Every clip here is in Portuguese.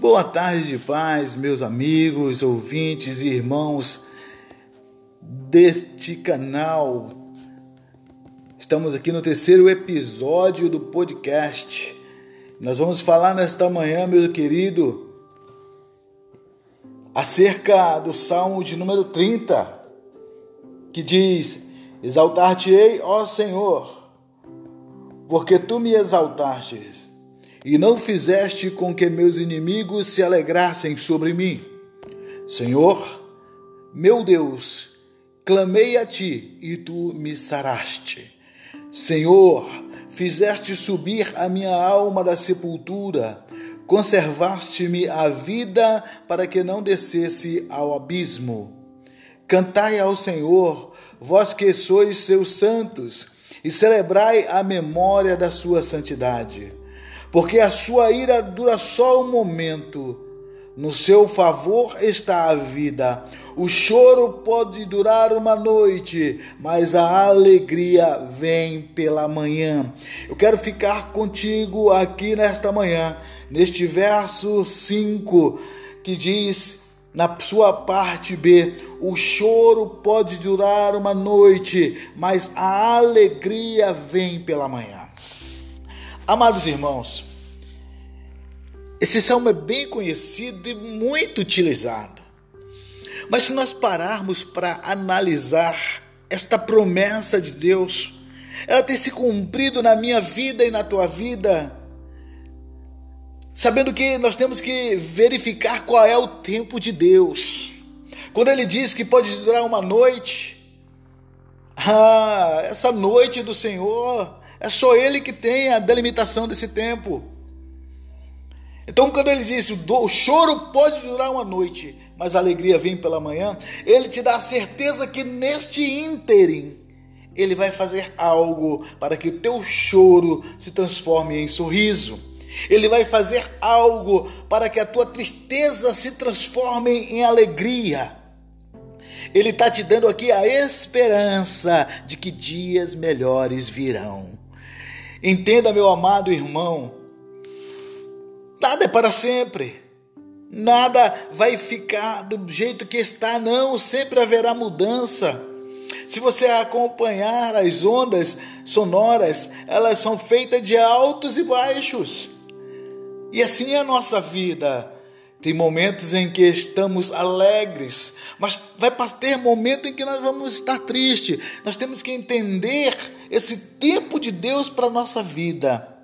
Boa tarde de paz, meus amigos, ouvintes e irmãos deste canal. Estamos aqui no terceiro episódio do podcast. Nós vamos falar nesta manhã, meu querido, acerca do Salmo de número 30, que diz: Exaltar-te-ei, ó Senhor, porque tu me exaltastes e não fizeste com que meus inimigos se alegrassem sobre mim. Senhor, meu Deus, clamei a ti e tu me saraste. Senhor, fizeste subir a minha alma da sepultura, conservaste-me a vida para que não descesse ao abismo. Cantai ao Senhor, vós que sois seus santos, e celebrai a memória da sua santidade porque a sua ira dura só um momento. No seu favor está a vida. O choro pode durar uma noite, mas a alegria vem pela manhã. Eu quero ficar contigo aqui nesta manhã, neste verso 5, que diz na sua parte B: o choro pode durar uma noite, mas a alegria vem pela manhã. Amados irmãos, esse salmo é bem conhecido e muito utilizado. Mas se nós pararmos para analisar esta promessa de Deus, ela tem se cumprido na minha vida e na tua vida, sabendo que nós temos que verificar qual é o tempo de Deus. Quando ele diz que pode durar uma noite, ah, essa noite do Senhor é só Ele que tem a delimitação desse tempo. Então, quando ele diz o choro pode durar uma noite, mas a alegria vem pela manhã, ele te dá a certeza que neste ínterim ele vai fazer algo para que o teu choro se transforme em sorriso. Ele vai fazer algo para que a tua tristeza se transforme em alegria. Ele está te dando aqui a esperança de que dias melhores virão. Entenda, meu amado irmão, nada é para sempre. Nada vai ficar do jeito que está, não, sempre haverá mudança. Se você acompanhar as ondas sonoras, elas são feitas de altos e baixos. E assim é a nossa vida. Tem momentos em que estamos alegres, mas vai ter momento em que nós vamos estar tristes. Nós temos que entender esse tempo de Deus para a nossa vida.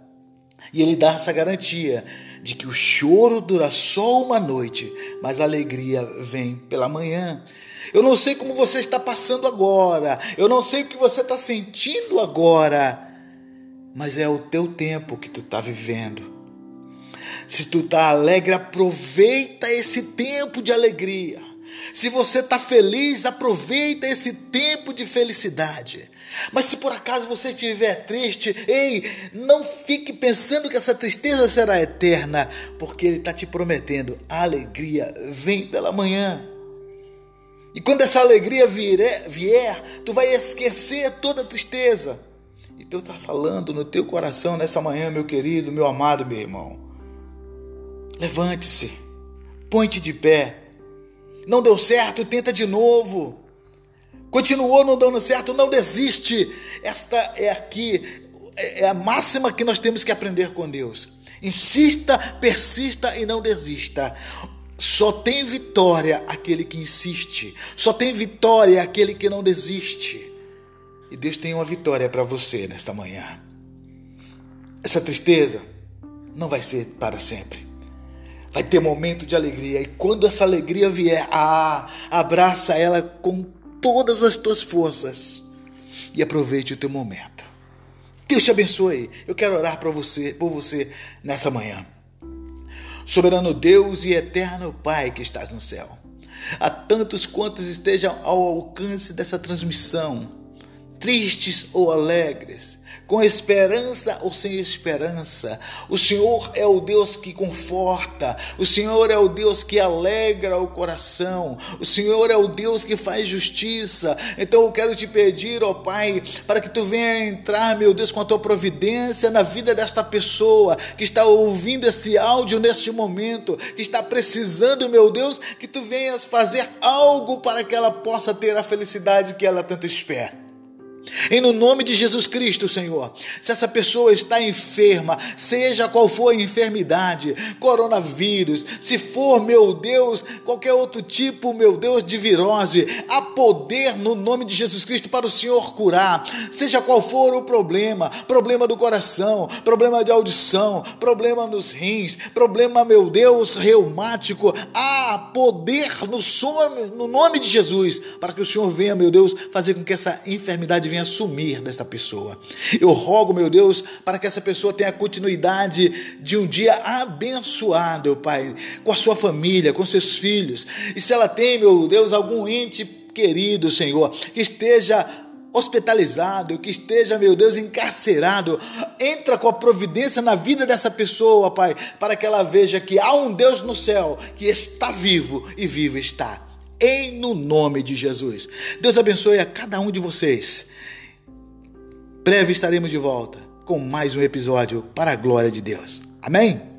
E Ele dá essa garantia de que o choro dura só uma noite, mas a alegria vem pela manhã. Eu não sei como você está passando agora, eu não sei o que você está sentindo agora, mas é o teu tempo que tu está vivendo. Se tu está alegre, aproveita esse tempo de alegria. Se você está feliz, aproveita esse tempo de felicidade. Mas se por acaso você estiver triste, ei, não fique pensando que essa tristeza será eterna, porque Ele está te prometendo: a alegria vem pela manhã. E quando essa alegria vier, vier tu vai esquecer toda a tristeza. E Deus está falando no teu coração nessa manhã, meu querido, meu amado, meu irmão. Levante-se, põe-te de pé. Não deu certo, tenta de novo. Continuou não dando certo, não desiste. Esta é aqui é a máxima que nós temos que aprender com Deus. Insista, persista e não desista. Só tem vitória aquele que insiste. Só tem vitória aquele que não desiste. E Deus tem uma vitória para você nesta manhã. Essa tristeza não vai ser para sempre vai ter momento de alegria. E quando essa alegria vier, ah, abraça ela com todas as tuas forças e aproveite o teu momento. Deus te abençoe. Eu quero orar para você, por você nessa manhã. Soberano Deus e eterno Pai que estás no céu. A tantos quantos estejam ao alcance dessa transmissão, tristes ou alegres, com esperança ou sem esperança. O Senhor é o Deus que conforta, o Senhor é o Deus que alegra o coração, o Senhor é o Deus que faz justiça. Então eu quero te pedir, ó Pai, para que tu venha entrar, meu Deus, com a tua providência na vida desta pessoa que está ouvindo esse áudio neste momento, que está precisando, meu Deus, que tu venhas fazer algo para que ela possa ter a felicidade que ela tanto espera. E no nome de Jesus Cristo, Senhor, se essa pessoa está enferma, seja qual for a enfermidade, coronavírus, se for, meu Deus, qualquer outro tipo, meu Deus, de virose, há poder no nome de Jesus Cristo para o Senhor curar, seja qual for o problema, problema do coração, problema de audição, problema nos rins, problema, meu Deus, reumático, há poder no, no nome de Jesus para que o Senhor venha, meu Deus, fazer com que essa enfermidade venha sumir dessa pessoa. Eu rogo, meu Deus, para que essa pessoa tenha continuidade de um dia abençoado, Pai, com a sua família, com seus filhos. E se ela tem, meu Deus, algum ente querido, Senhor, que esteja hospitalizado, que esteja, meu Deus, encarcerado, entra com a providência na vida dessa pessoa, Pai, para que ela veja que há um Deus no céu que está vivo e vivo está. Em no nome de Jesus. Deus abençoe a cada um de vocês. Breve estaremos de volta com mais um episódio para a glória de Deus. Amém?